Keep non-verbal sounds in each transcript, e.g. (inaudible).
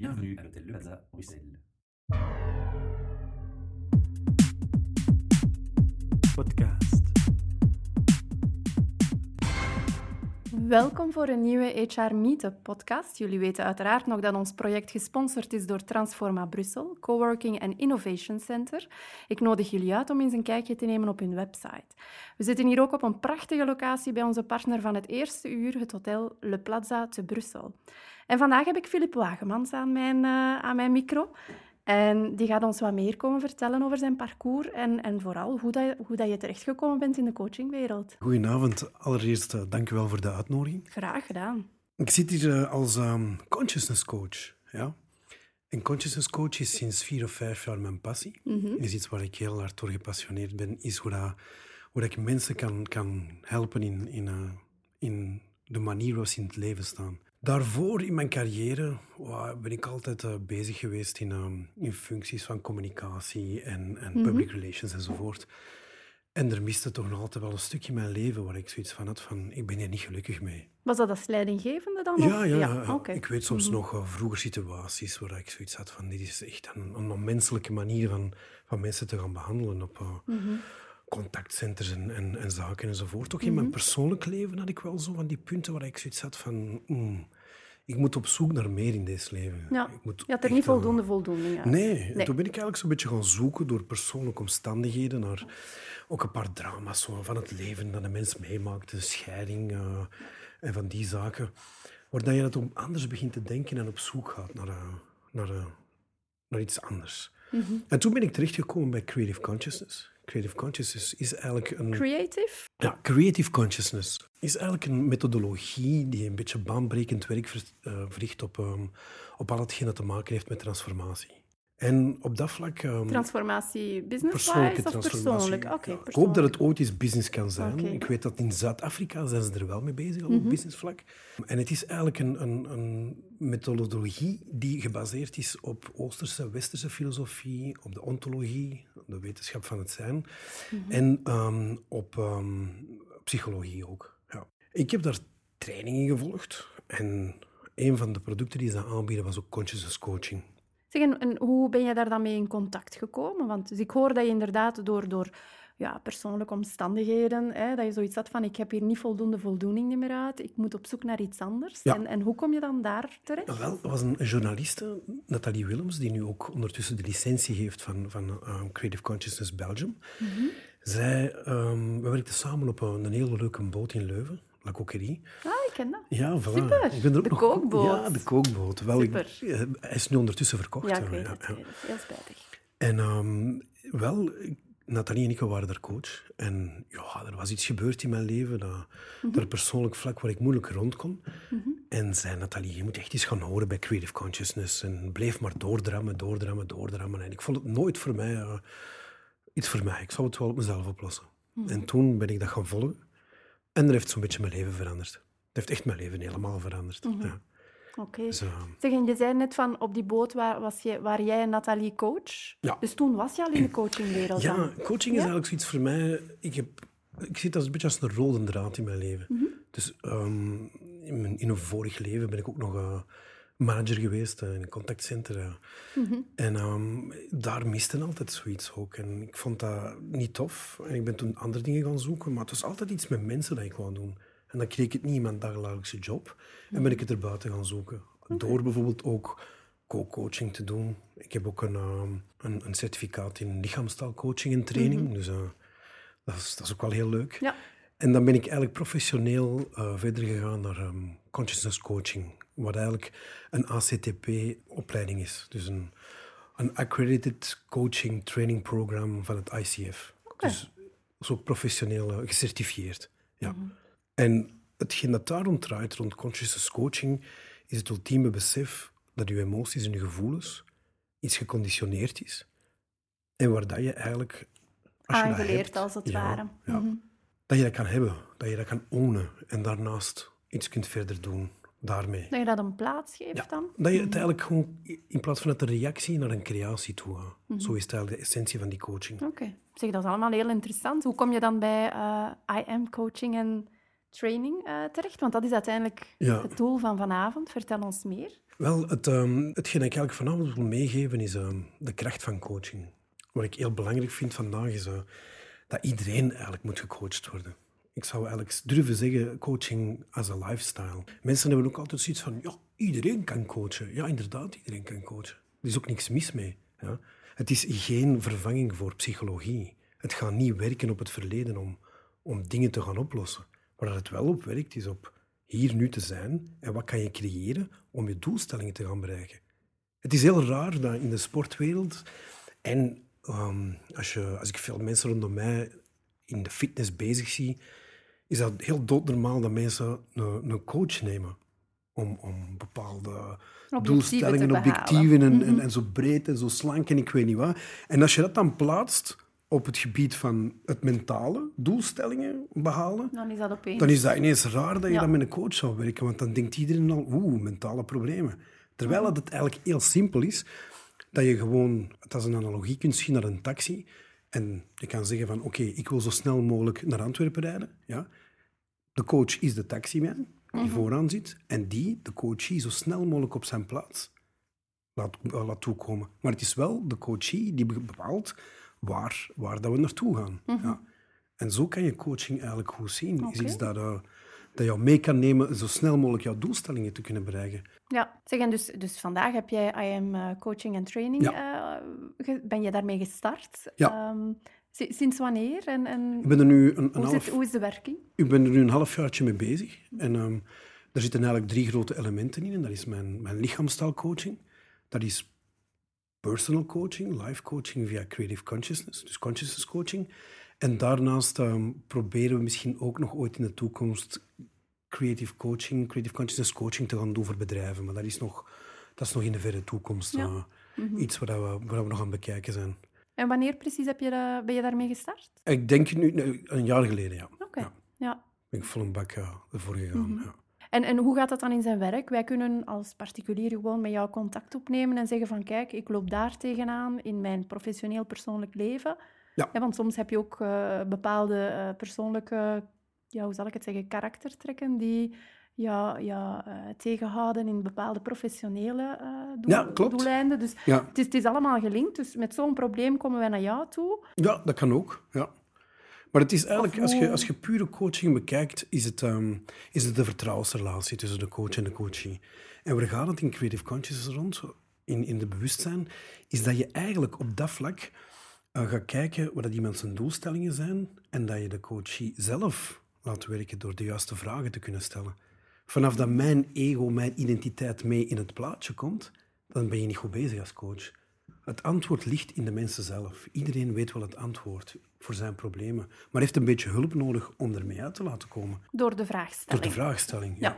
Bienvenue à l'hôtel Le Plaza, Bruxelles. Podcast. Welkom voor een nieuwe HR Meetup podcast. Jullie weten uiteraard nog dat ons project gesponsord is door Transforma Brussel, Coworking en Innovation Center. Ik nodig jullie uit om eens een kijkje te nemen op hun website. We zitten hier ook op een prachtige locatie bij onze partner van het eerste uur, het hotel Le Plaza te Brussel. En vandaag heb ik Filip Wagemans aan mijn, uh, aan mijn micro. En die gaat ons wat meer komen vertellen over zijn parcours en, en vooral hoe, dat, hoe dat je terechtgekomen bent in de coachingwereld. Goedenavond. Allereerst uh, dank u wel voor de uitnodiging. Graag gedaan. Ik zit hier uh, als um, consciousness coach. Ja? En consciousness coach is sinds vier of vijf jaar mijn passie. Mm -hmm. Is iets waar ik heel hard door gepassioneerd ben. Is hoe, dat, hoe dat ik mensen kan, kan helpen in, in, uh, in de manier waarop ze in het leven staan. Daarvoor in mijn carrière ben ik altijd uh, bezig geweest in, um, in functies van communicatie en, en mm -hmm. public relations enzovoort. En er miste toch nog altijd wel een stukje in mijn leven waar ik zoiets van had van, ik ben hier niet gelukkig mee. Was dat als leidinggevende dan? Ja, ja, ja. Okay. ik weet soms mm -hmm. nog uh, vroeger situaties waar ik zoiets had van, dit is echt een, een onmenselijke manier van, van mensen te gaan behandelen op... Uh, mm -hmm contactcenters en, en, en, zaken enzovoort. Ook in mm -hmm. mijn persoonlijk leven had ik wel zo van die punten waar ik zoiets had van... Mm, ik moet op zoek naar meer in deze leven. Ja, ik moet je had er niet voldoende voldoening aan. Nee, nee. En toen ben ik eigenlijk zo'n beetje gaan zoeken door persoonlijke omstandigheden naar ook een paar drama's zo, van het leven dat de mens meemaakt, de scheiding uh, en van die zaken. Waardoor je het om anders begint te denken en op zoek gaat naar, uh, naar, uh, naar iets anders. Mm -hmm. En toen ben ik terechtgekomen bij Creative Consciousness. Creative Consciousness is eigenlijk een... Creative? Ja, Creative Consciousness is eigenlijk een methodologie die een beetje baanbrekend werk verricht op, um, op al hetgeen dat te maken heeft met transformatie. En op dat vlak... Um, transformatie business-wise of persoonlijk? Okay, ja? Ik hoop dat het ooit eens business kan zijn. Okay. Ik weet dat in Zuid-Afrika zijn ze er wel mee bezig, al mm -hmm. op businessvlak. En het is eigenlijk een, een, een, methodologie die gebaseerd is op Oosterse, Westerse filosofie, op de ontologie, de wetenschap van het zijn, mm -hmm. en um, op um, psychologie ook. Ja. Ik heb daar trainingen gevolgd en een van de producten die ze aanbieden was ook consciousness coaching. Zeg, en, en, hoe ben je daar dan mee in contact gekomen? Want dus ik hoor dat je inderdaad door, door ja, persoonlijke omstandigheden, hè, dat je zoiets had van ik heb hier niet voldoende voldoening meer uit, ik moet op zoek naar iets anders. Ja. En, en hoe kom je dan daar terecht? Wel, er was een journaliste, Nathalie Willems, die nu ook ondertussen de licentie heeft van, van um, Creative Consciousness Belgium. Mm -hmm. Zij, um, we werkten samen op een, een hele leuke boot in Leuven. La Coquerie. Ah, Ja, voilà. Super. Ik ben er ook de nog... kookboot. Ja, de kookboot. Wel, ik, hij is nu ondertussen verkocht. Ja, ik weet ja, het. Heel spijtig. En um, wel, Nathalie en ik waren daar coach. En ja, er was iets gebeurd in mijn leven, dat, mm -hmm. dat persoonlijk vlak waar ik moeilijk rond kon. Mm -hmm. En zei Nathalie, je moet echt eens gaan horen bij Creative Consciousness. En bleef maar doordrammen, doordrammen, doordrammen. En ik vond het nooit voor mij uh, iets voor mij. Ik zou het wel op mezelf oplossen. Mm -hmm. En toen ben ik dat gaan volgen. En dat heeft zo'n beetje mijn leven veranderd. Heeft echt mijn leven helemaal veranderd. Mm -hmm. ja. Oké. Okay. Je zei net van op die boot waar, was je, waar jij en Nathalie coach. Ja. Dus toen was je al in de coachingwereld Ja, dan? coaching is ja? eigenlijk zoiets voor mij... Ik, heb, ik zit als een beetje als een rode draad in mijn leven. Mm -hmm. Dus um, in, mijn, in een vorig leven ben ik ook nog... Uh, manager geweest in een contactcenter. Mm -hmm. En um, daar miste altijd zoiets ook. En ik vond dat niet tof. En ik ben toen andere dingen gaan zoeken. Maar het was altijd iets met mensen dat ik wou doen. En dan kreeg ik het niet in mijn dagelijkse job. En ben ik het er buiten gaan zoeken. Okay. Door bijvoorbeeld ook co-coaching te doen. Ik heb ook een, um, een, een, certificaat in lichaamstaalcoaching en training. Mm -hmm. Dus uh, dat, is, dat is ook wel heel leuk. Ja. En dan ben ik eigenlijk professioneel uh, verder gegaan naar um, consciousness coaching wat eigenlijk een ACTP-opleiding is. Dus een, een Accredited Coaching Training Program van het ICF. Okay. Dus zo professioneel uh, gecertificeerd. Ja. Mm -hmm. En hetgeen dat daarom draait, rond consciousness coaching, is het ultieme besef dat je emoties en je gevoelens iets geconditioneerd is. En waar dat je eigenlijk... Als je Aangeleerd, hebt, als het ja, ware. Ja, mm -hmm. Dat je dat kan hebben, dat je dat kan ownen en daarnaast iets kunt verder doen daarmee. Dat je dat een plaats geeft ja, dan? Dat je het eigenlijk gewoon, in plaats van het een reactie, naar een creatie toe gaat. Mm -hmm. Zo is het eigenlijk de essentie van die coaching. Oké. Okay. Zeg, dat is allemaal heel interessant. Hoe kom je dan bij uh, I Am Coaching en training eh, terecht? Want dat is uiteindelijk Ja. het doel van vanavond. Vertel ons meer. Wel, het, ehm hetgeen ik eigenlijk vanavond wil meegeven is ehm, de kracht van coaching. Wat ik heel belangrijk vind vandaag is eh, dat iedereen eigenlijk moet gecoacht worden. Ik zou eigenlijk durven zeggen, coaching as a lifestyle. Mensen hebben ook altijd zoiets van, ja, iedereen kan coachen. Ja, inderdaad, iedereen kan coachen. Er is ook niks mis mee. Ja. Het is geen vervanging voor psychologie. Het gaat niet werken op het verleden om, om dingen te gaan oplossen. Waar het wel op werkt, is op hier nu te zijn en wat kan je creëren om je doelstellingen te gaan bereiken. Het is heel raar dat in de sportwereld en ehm, als, je, als ik veel mensen rondom mij in de fitness bezig zie, is dat heel doodnormaal dat mensen een, een coach nemen om, om bepaalde te doelstellingen, objectieven en, en, en zo breed en zo slank en ik weet niet wat. En als je dat dan plaatst op het gebied van het mentale, doelstellingen behalen, Dan is dat opeens... dan is dat ineens raar dat je Ja. dan met een coach zou werken, want dan denkt iedereen al, oeh, mentale problemen. Terwijl dat het eigenlijk heel simpel is, dat je gewoon, het als een analogie kunt zien naar een taxi, en je kan zeggen van, oké, ik wil zo snel mogelijk naar Antwerpen rijden. Ja? De coach is de taximan die vooraan zit, en die, de coachie, zo snel mogelijk op zijn plaats laat, laat toekomen. Maar het is wel de coachie die be- bepaalt waar, waar dat we naartoe gaan. ja. En zo kan je coaching eigenlijk goed zien. Is Oké. iets dat, eh, dat jou mee kan nemen zo snel mogelijk jouw doelstellingen te kunnen bereiken. Ja, zeg, en dus, dus vandaag heb jij IM eh, Coaching en Training. eh, ben je daarmee gestart? Ja. Ehm, si- sinds wanneer? En, en Ik ben er nu een, een hoe, half, zit, hoe is de werking? ik ben er nu een halfjaartje mee bezig. En ehm er zitten eigenlijk drie grote elementen in. En dat is mijn, mijn lichaamstaalcoaching. Dat is personal coaching, life coaching via creative consciousness, dus consciousness coaching. En daarnaast ehm, proberen we misschien ook nog ooit in de toekomst creative coaching, creative consciousness coaching te gaan doen voor bedrijven. Maar dat is nog, dat is nog in de verre toekomst Ja. eh, iets waar, we, waar we nog aan bekijken zijn. En wanneer precies heb je, da- ben je daarmee gestart? Ik denk nu, een jaar geleden, ja. Oké, Ja. ja. Ben ik vol een bak eh, ervoor gegaan. Mhm. ja. En, en hoe gaat dat dan in zijn werk? Wij kunnen als particulier gewoon met jou contact opnemen en zeggen van kijk, ik loop daar tegenaan in mijn professioneel persoonlijk leven. Ja. want soms heb je ook eh, bepaalde eh, persoonlijke, ja, hoe zal ik het zeggen, karaktertrekken die ja, ja, eh, tegenhouden in bepaalde professionele doel- Ja, klopt. doeleinden. Dus Ja. het is, het is allemaal gelinkt. Dus met zo'n probleem komen wij naar jou toe. Ja, dat kan ook. Ja. Maar het is eigenlijk, als je, als je pure coaching bekijkt, is het, ehm, is het de vertrouwensrelatie tussen de coach en de coachee. En waar gaat het in Creative Consciousness rond, in, in de bewustzijn, is dat je eigenlijk op dat vlak eh, gaat kijken wat dat iemand zijn doelstellingen zijn en dat je de coachie zelf laat werken door de juiste vragen te kunnen stellen. Vanaf dat mijn ego, mijn identiteit mee in het plaatje komt, dan ben je niet goed bezig als coach. Het antwoord ligt in de mensen zelf. Iedereen weet wel het antwoord voor zijn problemen, maar heeft een beetje hulp nodig om ermee uit te laten komen. Door de Door vraagstelling. de vraagstelling. Ja.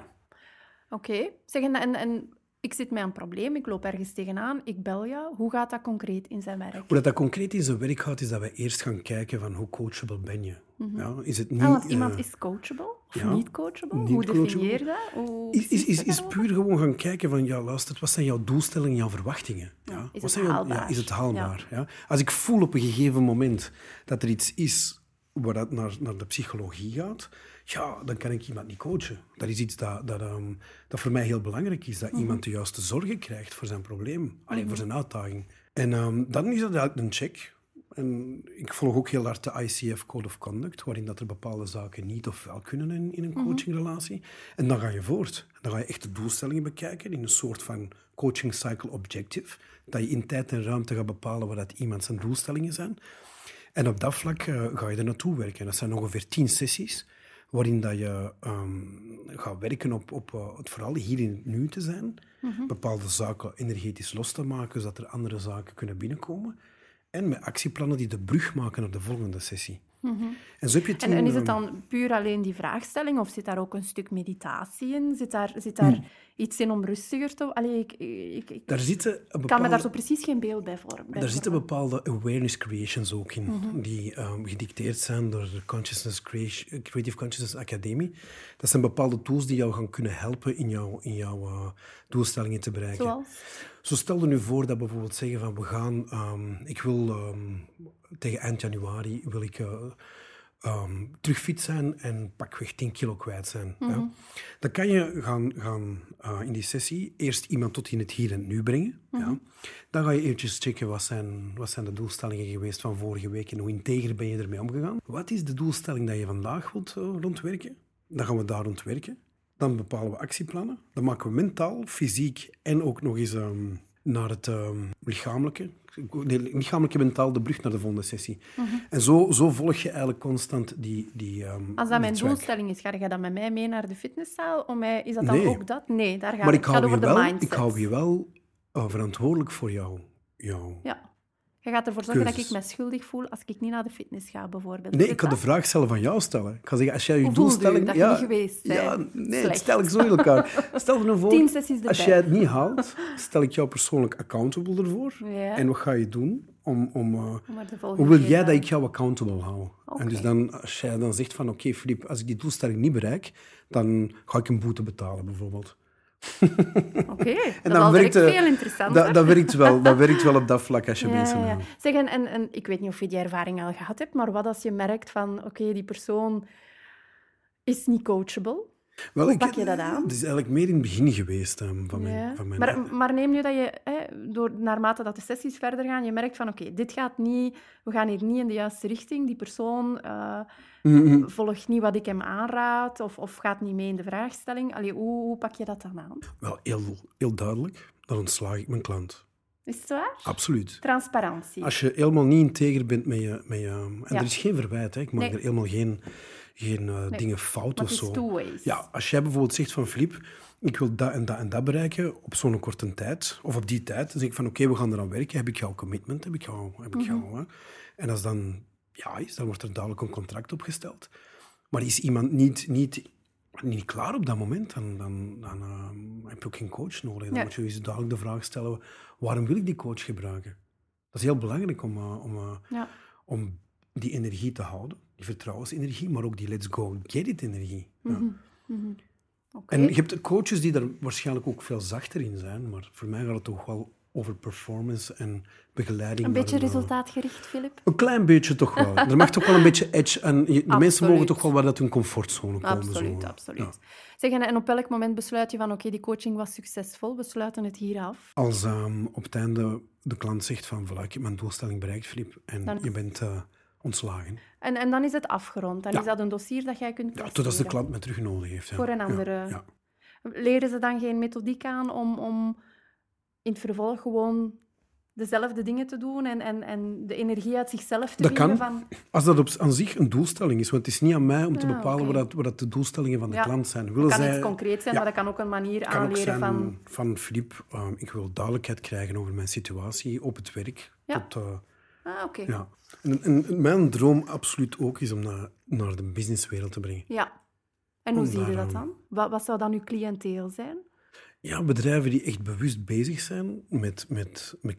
Oké. Zeg, en, en, en ik zit met een probleem, ik loop ergens tegenaan, ik bel jou. Hoe gaat dat concreet in zijn werk? Hoe dat, dat concreet in zijn werk gaat, is dat wij eerst gaan kijken van hoe coachable ben je. ja, is het niet... Ah, want iemand eh, is coachable of ja, niet coachable? niet Hoe definieer coachable. je dat? Hoe Is, is, is, puur gewoon gaan kijken van, ja, luister, wat zijn jouw doelstellingen, jouw verwachtingen? Ja, is wat het zijn jouw- haalbaar? Ja, is het haalbaar? Ja. Als ik voel op een gegeven moment dat er iets is waar dat naar, naar de psychologie gaat, ja, dan kan ik iemand niet coachen. Dat is iets dat, dat, ehm, dat voor mij heel belangrijk is, dat iemand de juiste zorgen krijgt voor zijn probleem, alleen voor zijn uitdaging. En ehm, dan is dat eigenlijk een check. En ik volg ook heel hard de ICF Code of Conduct, waarin dat er bepaalde zaken niet of wel kunnen in, in een coachingrelatie. En dan ga je voort. Dan ga je echt de doelstellingen bekijken in een soort van coaching cycle objective. Dat je in tijd en ruimte gaat bepalen wat dat iemand zijn doelstellingen zijn. En op dat vlak eh, ga je er naartoe werken. Dat zijn ongeveer tien sessies, waarin dat je ehm, gaat werken op, op eh, het vooral hier in het nu te zijn. Bepaalde zaken energetisch los te maken, zodat er andere zaken kunnen binnenkomen. En met actieplannen die de brug maken naar de volgende sessie. En zo heb je En, is het ehm, dan puur alleen die vraagstelling of zit daar ook een stuk meditatie in? Zit daar, zit daar Hmm. iets in om rustiger te... Allee, ik, ik, ik Daar zitten een kan me bepaalde- daar zo precies geen beeld bij vormen. Daar zitten bepaalde awareness creations ook in, Mhm. die ehm, gedicteerd zijn door de Consciousness Creation, Creative Consciousness Academie. Dat zijn bepaalde tools die jou gaan kunnen helpen in jouw, in jouw eh, doelstellingen te bereiken. Zoals? Zo stel je nu voor dat we bijvoorbeeld zeggen van we gaan, ehm, ik wil ehm, tegen eind januari wil ik terug fit zijn en pakweg 10 kilo kwijt zijn. Mhm. ja. Dan kan je gaan, gaan eh, in die sessie eerst iemand tot in het hier en het nu brengen. Mhm. ja. Dan ga je eventjes checken wat zijn, wat zijn de doelstellingen geweest van vorige week en hoe integer ben je ermee omgegaan. Wat is de doelstelling dat je vandaag wilt eh, rondwerken? Dan gaan we daar rondwerken. Dan bepalen we actieplannen. Dan maken we mentaal, fysiek en ook nog eens ehm, naar het ehm, lichamelijke. Nee, lichamelijke mentaal de brug naar de volgende sessie. En zo, zo volg je eigenlijk constant die, die ehm, Als dat mijn track. doelstelling is, ga je dan met mij mee naar de fitnesszaal? Om mij, is dat dan Nee. ook dat? Nee, daar gaat Maar ik hou, je wel, ik hou je wel eh, verantwoordelijk voor jou. jou. Ja. Je gaat ervoor zorgen dat ik me schuldig voel als ik niet naar de fitness ga, bijvoorbeeld. Nee, ik ga de dat? vraag zelf aan jou stellen. Ik ga zeggen, als jij je Hoe doelstelling... dat je ja, niet geweest bent? Ja, nee, het stel ik zo in elkaar. Stel je nou voor, als jij het niet haalt, stel ik jou persoonlijk accountable ervoor. (laughs) Ja. En wat ga je doen om... om eh, hoe wil jij dat ik jou accountable hou? En dus dan, als jij dan zegt van, oké, Filip, als ik die doelstelling niet bereik, dan ga ik een boete betalen, bijvoorbeeld. Oké, (laughs) dat direct werkt, eh, veel interessanter. Dat, dat, werkt wel, dat (laughs) werkt wel op dat vlak als je Ja, mensen... ja, Zeg, en, en, en ik weet niet of je die ervaring al gehad hebt, maar wat als je merkt van, oké, die persoon is niet coachable? Wel, Hoe pak je dat aan? Het is eigenlijk meer in het begin geweest ehm, van mijn... Ja. Van mijn Maar, maar neem nu dat je, hè, door, naarmate dat de sessies verder gaan, je merkt van, oké, dit gaat niet, we gaan hier niet in de juiste richting. Die persoon eh, Mm, volgt niet wat ik hem aanraad of, of gaat niet mee in de vraagstelling. Allee, hoe, hoe pak je dat dan aan? Wel, heel, heel duidelijk. Dan ontslaag ik mijn klant. Is het waar? Absoluut. Transparantie. Als je helemaal niet integer bent met je... Met je en Ja. er is geen verwijt, hè. ik maak Nee. er helemaal geen, geen eh, dingen fout of zo. Ja, als jij bijvoorbeeld zegt van Filip, ik wil dat en dat en dat bereiken op zo'n korte tijd, of op die tijd, dan zeg ik van oké, we gaan eraan werken. Heb ik jouw commitment? Heb ik jou... Heb ik jou hè? En als dan ja is, dan wordt er dadelijk een contract opgesteld. Maar is iemand niet, niet, niet klaar op dat moment, dan, dan, dan eh, heb je ook geen coach nodig. Dan Ja. moet je je dadelijk de vraag stellen, waarom wil ik die coach gebruiken? Dat is heel belangrijk om, eh, om, Ja. om die energie te houden, die vertrouwensenergie, maar ook die let's go get it energie. Ja. Oké. En je hebt coaches die daar waarschijnlijk ook veel zachter in zijn, maar voor mij gaat het toch wel over performance en begeleiding. Een beetje eh, resultaatgericht, Filip? Een klein beetje toch wel. Er mag toch wel een beetje edge en je- de mensen mogen toch wel wat uit hun comfortzone komen. Absoluut, zo. absoluut. Ja. Zeg, en op welk moment besluit je van, oké, die coaching was succesvol, we sluiten het hier af? Als ehm, op het einde de klant zegt van, voilà, ik heb mijn doelstelling bereikt, Filip, en Dan- je bent eh, ontslagen. En, en dan is het afgerond. Dan Ja. is dat een dossier dat jij kunt Ja, totdat de klant me terug nodig heeft. Ja. Voor een andere- Ja, Leren ze dan geen methodiek aan om, om in het vervolg gewoon dezelfde dingen te doen en, en, en de energie uit zichzelf te Dat kan. van... Als dat op, aan zich een doelstelling is, want het is niet aan mij om te Ja, bepalen oké. wat, dat, wat dat de doelstellingen van de Ja. klant zijn. Willen kan zij, iets concreets zijn, ja. maar dat kan ook een manier kan aanleren zijn van... van, Filip, eh, ik wil duidelijkheid krijgen over mijn situatie op het werk. Ja. Tot, eh, Ah, oké. ja. en, en mijn droom absoluut ook is om naar, naar de businesswereld te brengen. Ja. En hoe Om zie je dat ehm, dan? Wat, wat zou dan uw cliënteel zijn? Ja, bedrijven die echt bewust bezig zijn met, met, met,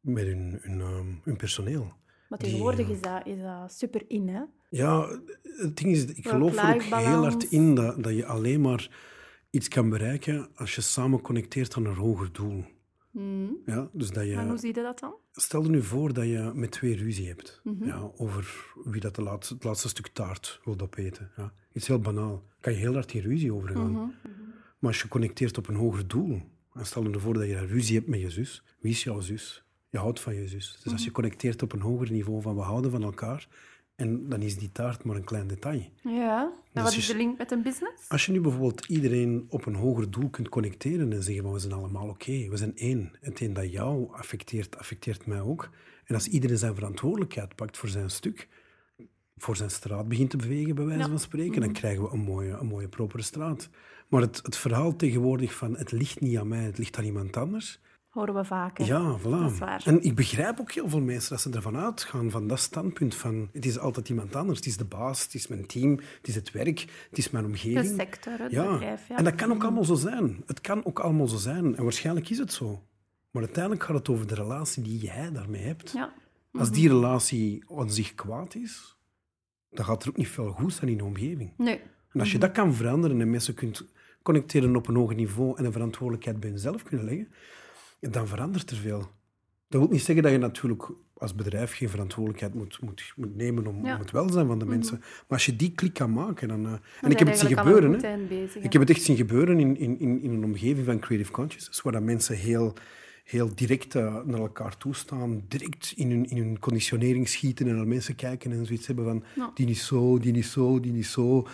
met hun, hun, ehm, hun personeel. Maar Die, tegenwoordig eh, is dat, is dat super in, hè? Ja, het ding is, ik geloof er ook heel hard in dat, dat je alleen maar iets kan bereiken als je samen connecteert aan een hoger doel. Mhm. Ja, dus dat En hoe je, zie je dat dan? stel je nu voor dat je met twee ruzie hebt Mhm. ja, over wie dat de laatste, het laatste stuk taart wil opeten. Ja. Iets heel banaal. Kan je heel hard die ruzie overgaan. Mhm. Maar als je connecteert op een hoger doel, en stel je voor dat je ruzie hebt met je zus, wie is jouw zus? Je houdt van je zus. Dus als Mhm. je connecteert op een hoger niveau van we houden van elkaar, en dan is die taart maar een klein detail. Ja. En Dus wat is de link met een business? Als je nu bijvoorbeeld iedereen op een hoger doel kunt connecteren en zeggen van we zijn allemaal oké, we zijn één. Hetgeen dat jou affecteert, affecteert mij ook. En als iedereen zijn verantwoordelijkheid pakt voor zijn stuk, voor zijn straat begint te bewegen, bij wijze Ja. van spreken, dan krijgen we een mooie, een mooie propere straat. Maar het, het verhaal tegenwoordig van het ligt niet aan mij, het ligt aan iemand anders. Horen we vaker. Ja, voilà. Dat is waar. En ik begrijp ook heel veel mensen dat ze ervan uitgaan, van dat standpunt van het is altijd iemand anders. Het is de baas, het is mijn team, het is het werk, het is mijn omgeving. De sector, het Ja. bedrijf. Ja. En dat kan ook allemaal zo zijn. Het kan ook allemaal zo zijn. En waarschijnlijk is het zo. Maar uiteindelijk gaat het over de relatie die jij daarmee hebt. Ja. Als die relatie aan zich kwaad is, dan gaat er ook niet veel goed zijn in de omgeving. Nee. En als je Mhm. dat kan veranderen en mensen kunt connecteren op een hoger niveau en een verantwoordelijkheid bij jezelf kunnen leggen, dan verandert er veel. Dat wil niet zeggen dat je natuurlijk als bedrijf geen verantwoordelijkheid moet, moet, moet nemen om, Ja. Mhm. om het welzijn van de mensen. Maar als je die klik kan maken, dan... eh, en ik heb het zien gebeuren, hè. bezig. Ik heb het echt zien gebeuren in, in, in, in een omgeving van Creative Consciousness, waar dat mensen heel, heel direct eh, naar elkaar toestaan, direct in hun, in hun conditionering schieten en naar mensen kijken en zoiets hebben van die niet zo, die niet zo, die niet zo.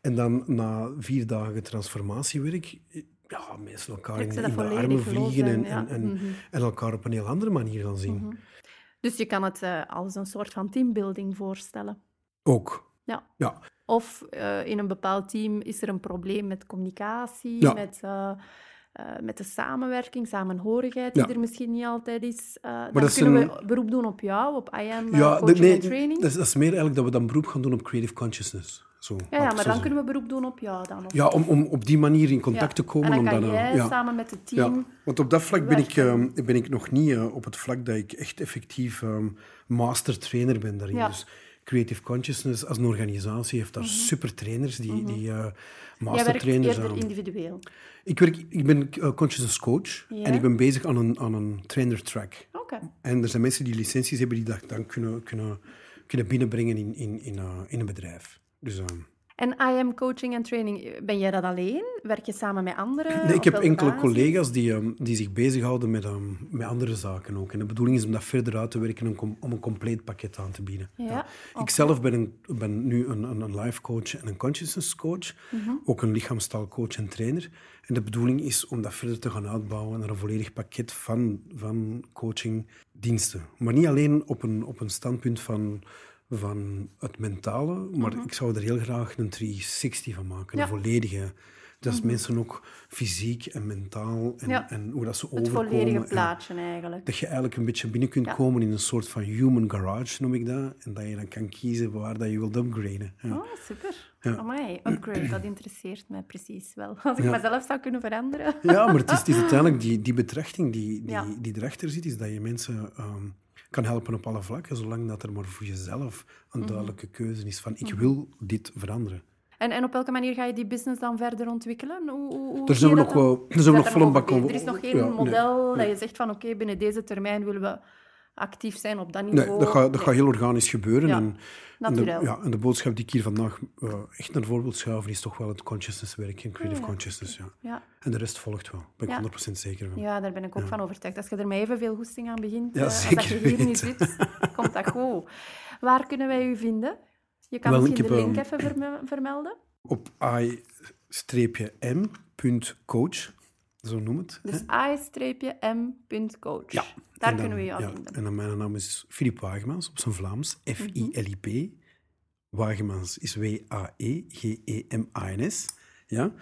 En dan na vier dagen transformatiewerk, ja, mensen elkaar in, in de armen vliegen en, en- en, ja. en, Mhm. en elkaar op een heel andere manier gaan zien. Dus je kan het eh, als een soort van teambuilding voorstellen. Ook. Ja. Ja. Of eh, in een bepaald team is er een probleem met communicatie, Ja. met, eh, met de samenwerking, samenhorigheid, die Ja. er misschien niet altijd is. Dan kunnen een- we beroep doen op jou, op I am eh, Ja, coaching nee, and training. dat is, dat is meer eigenlijk dat we dan beroep gaan doen op creative consciousness. Zo, ja, maar dan kunnen we beroep doen op jou dan. Of Ja, om, om op die manier in contact Ja. te komen. En dan om dan, eh, jij ja. samen met het team... Want op dat vlak ben ik, werken. eh, ben ik nog niet eh, op het vlak dat ik echt effectief ehm master trainer ben daarin. Mhm. Dus Creative Consciousness als een organisatie heeft daar super trainers die, die eh Jij master werkt trainers eerder aan. individueel. Ik, werk, ik ben consciousness coach en ik ben bezig aan een, aan een trainer track. Oké. En er zijn mensen die licenties hebben die dat dan kunnen, kunnen, kunnen binnenbrengen in, in, in, in een bedrijf. Dus, ehm, En I am coaching and training, ben jij dat alleen? Werk je samen met anderen? Nee, ik heb enkele basis? collega's die, ehm, die zich bezighouden met, ehm, met andere zaken ook. En de bedoeling is om dat verder uit te werken en om, om een compleet pakket aan te bieden. Ja, Ik zelf ben, een, ben nu een, een, een life coach en een consciousness coach. Mhm. Ook een lichaamstaalcoach en trainer. En de bedoeling is om dat verder te gaan uitbouwen naar een volledig pakket van, van coachingdiensten. Maar niet alleen op een, op een standpunt van, van het mentale, maar ik zou er heel graag een 360 van maken. Mhm. Ja. Een volledige. Dat mensen ook fysiek en mentaal en, Ja. en hoe dat ze Het overkomen. volledige en- plaatje eigenlijk. dat je eigenlijk een beetje binnen kunt Ja. komen in een soort van human garage, noem ik dat. En dat je dan kan kiezen waar dat je wilt upgraden. Ja. Oh, super. Ja. Amai, upgrade, dat interesseert mij precies wel. (laughs) Als ik mezelf zou kunnen veranderen. Ja, maar het is, het is (laughs) uiteindelijk die, die betrachting die, die, die erachter zit, is dat je mensen ehm, kan helpen op alle vlakken, zolang dat er maar voor jezelf Mhm. een duidelijke keuze is van ik wil dit veranderen. En, en op welke manier ga je die business dan verder ontwikkelen? Hoe, hoe, hoe zie zijn we nog wel- daar zijn we nog vol een over bak over- Er is nog geen Ja, model nee. dat je zegt van oké, binnen deze termijn willen we actief zijn op dat Nee, niveau. dat gaat, dat Nee. gaat heel organisch gebeuren. Ja, En, en, de, ja, en de boodschap die ik hier vandaag eh, echt naar voren wil schuiven, is toch wel het consciousness werk en creative Ja. consciousness. Ja. Ja. En de rest volgt wel. Daar ben ik Ja. 100% zeker van. ja, daar ben ik ook van overtuigd. Als je er met evenveel goesting aan begint, eh, als dat je hier weten. zit, komt dat goed. Waar kunnen wij u vinden? Je kan Wel, misschien de link ehm, even verme- vermelden. Op i-m.coach, zo noem het. Dus i-m.coach. Ja. Daar dan- kunnen we jou ja, vinden. En dan mijn naam is Filip Wagemans, op zijn Vlaams. F-I-L-I-P. Wagemans is W-A-E-G-E-M-A-N-S. Ja?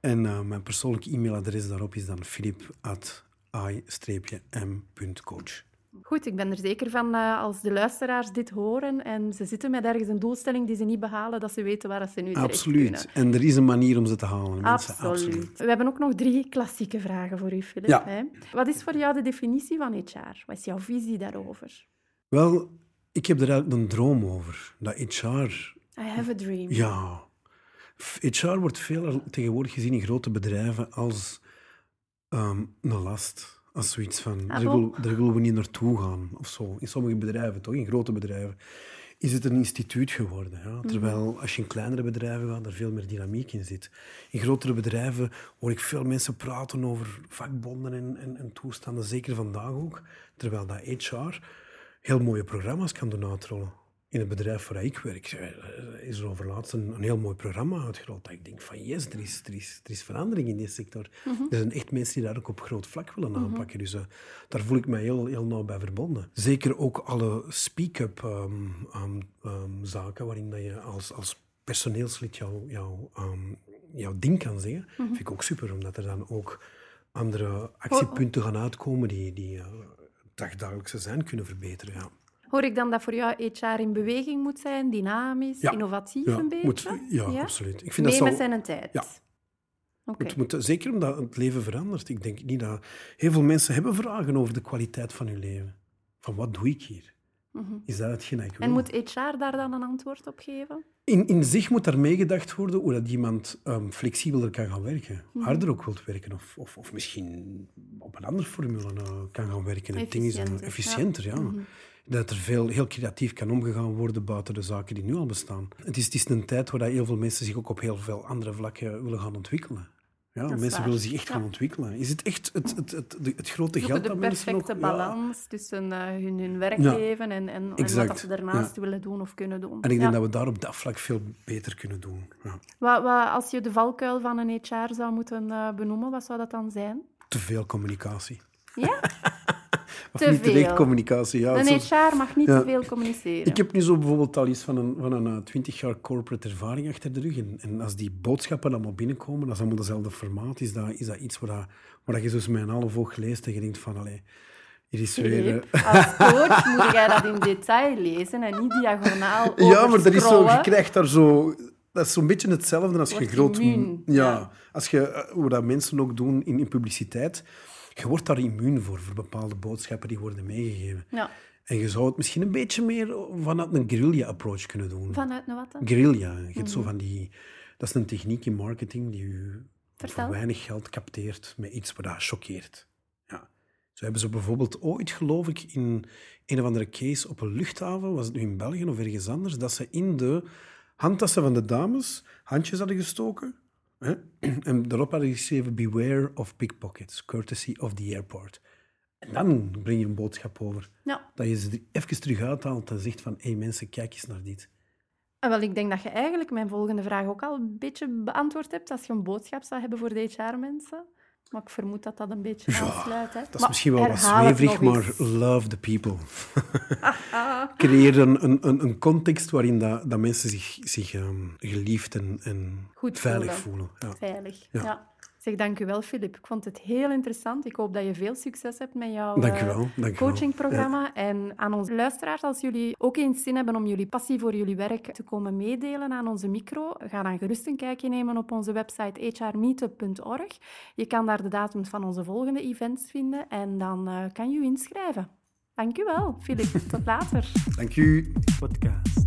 En eh, mijn persoonlijke e-mailadres daarop is dan filip.i-m.coach. Goed, ik ben er zeker van eh, als de luisteraars dit horen en ze zitten met ergens een doelstelling die ze niet behalen, dat ze weten waar ze nu terecht Absoluut. En er is een manier om ze te halen. Mensen. Absoluut. We hebben ook nog drie klassieke vragen voor u, Filip. Ja. Hè? Wat is voor jou de definitie van HR? Wat is jouw visie daarover? Wel, ik heb er eigenlijk een droom over. Dat HR I have a dream. Ja. HR wordt veel tegenwoordig gezien in grote bedrijven als ehm, een last. Als zoiets van, Ah, daar, bon? wil, daar willen we niet naartoe gaan, of zo. In sommige bedrijven, toch? In grote bedrijven. Is het een instituut geworden. Ja? Mhm. Terwijl als je in kleinere bedrijven gaat, er veel meer dynamiek in zit. In grotere bedrijven hoor ik veel mensen praten over vakbonden en, en, en toestanden, zeker vandaag ook. Terwijl dat HR heel mooie programma's kan doen uitrollen. In het bedrijf waar ik werk eh, is er overlaatst een, een heel mooi programma uitgerold. Dat ik denk van yes, er is, er is, er is verandering in die sector. Er zijn echt mensen die daar ook op groot vlak willen aanpakken. Dus eh, daar voel ik mij heel, heel nauw bij verbonden. Zeker ook alle speak-up ehm, ehm, ehm, zaken waarin dat je als, als personeelslid jouw jouw ehm, jouw ding kan zeggen. Vind ik ook super, omdat er dan ook andere actiepunten gaan uitkomen die, die eh, het dagelijkse zijn kunnen verbeteren. Ja. Hoor ik dan dat voor jou HR in beweging moet zijn, dynamisch, Ja. innovatief Ja, een beetje? moet- ja, absoluut. Ik vind dat zal- zijn tijd? Ja. Het moet, zeker omdat het leven verandert. Ik denk niet dat... Heel veel mensen hebben vragen over de kwaliteit van hun leven. Van wat doe ik hier? Is dat hetgeen dat ik wil? En moet HR daar dan een antwoord op geven? In, in zich moet daar meegedacht worden hoe dat iemand um, flexibeler kan gaan werken. Mhm. Harder ook wilt werken. Of, of, of misschien op een andere formule uh, kan gaan werken. Het ding is Efficiënter, efficiënter, ja. Mhm. Dat er veel, heel creatief kan omgegaan worden buiten de zaken die nu al bestaan. Het is, het is een tijd waar heel veel mensen zich ook op heel veel andere vlakken willen gaan ontwikkelen. Ja, mensen waar. willen zich echt Ja. gaan ontwikkelen. Is het echt het, het, het, het, grote geld de dat mensen nog... perfecte Ja. balans tussen eh, hun, hun werkleven en, en, en wat ze daarnaast willen doen of kunnen doen. En ik denk dat we daar op dat vlak veel beter kunnen doen. Ja. Wat, wat, als je de valkuil van een HR zou moeten eh, benoemen, wat zou dat dan zijn? Te veel communicatie. Ja? (laughs) Of Te niet veel. communicatie. Ja, Een HR mag niet Ja. te veel communiceren. Ik heb nu zo bijvoorbeeld al iets van een, van een eh, 20 jaar corporate ervaring achter de rug. En, en als die boodschappen allemaal binnenkomen, dat is allemaal dezelfde formaat. Is dat, is dat iets waar, dat, waar dat je zo met een half oog leest en je denkt van, allee, hier is weer... eh, (laughs) als coach moet jij dat in detail lezen en niet diagonaal ja, maar dat is zo, je krijgt daar zo... Dat is zo'n beetje hetzelfde als je groot... Ja, ja. als je, eh, hoe dat mensen ook doen in, in publiciteit. Je wordt daar immuun voor, voor bepaalde boodschappen die worden meegegeven. Ja. En je zou het misschien een beetje meer vanuit een guerrilla-approach kunnen doen. Vanuit een wat dan? Guerrilla. Je hebt zo van die... Dat is een techniek in marketing die je Mhm. Vertel. voor weinig geld capteert met iets wat dat choqueert. Ja. Zo hebben ze bijvoorbeeld ooit, geloof ik, in een of andere case op een luchthaven, was het nu in België of ergens anders, dat ze in de handtassen van de dames handjes hadden gestoken. Hè? (clears throat) En daarop hadden geschreven, beware of pickpockets, courtesy of the airport. En dan breng je een boodschap over. Ja. Dat je ze even terug uithaalt en zegt van, hé hey mensen, kijk eens naar dit. En wel, ik denk dat je eigenlijk mijn volgende vraag ook al een beetje beantwoord hebt als je een boodschap zou hebben voor de HR-mensen. Maar ik vermoed dat dat een beetje Ja, aansluit. Hè? Dat is Maar misschien wel wat zweverig, maar love the people. (laughs) (laughs) Creëer een, een, een, context waarin dat, dat mensen zich, zich ehm, geliefd en, en Goed veilig voelen. voelen. Ja. veilig. Ja. Ja. Zeg, dank u wel, Filip. Ik vond het heel interessant. Ik hoop dat je veel succes hebt met jouw eh, coachingprogramma. En aan onze luisteraars, als jullie ook eens zin hebben om jullie passie voor jullie werk te komen meedelen aan onze micro, ga dan gerust een kijkje nemen op onze website hrmeetup.org. Je kan daar de datums van onze volgende events vinden en dan eh, kan je je inschrijven. Dank u wel, Filip. (laughs) Tot later. Dank u. Podcast.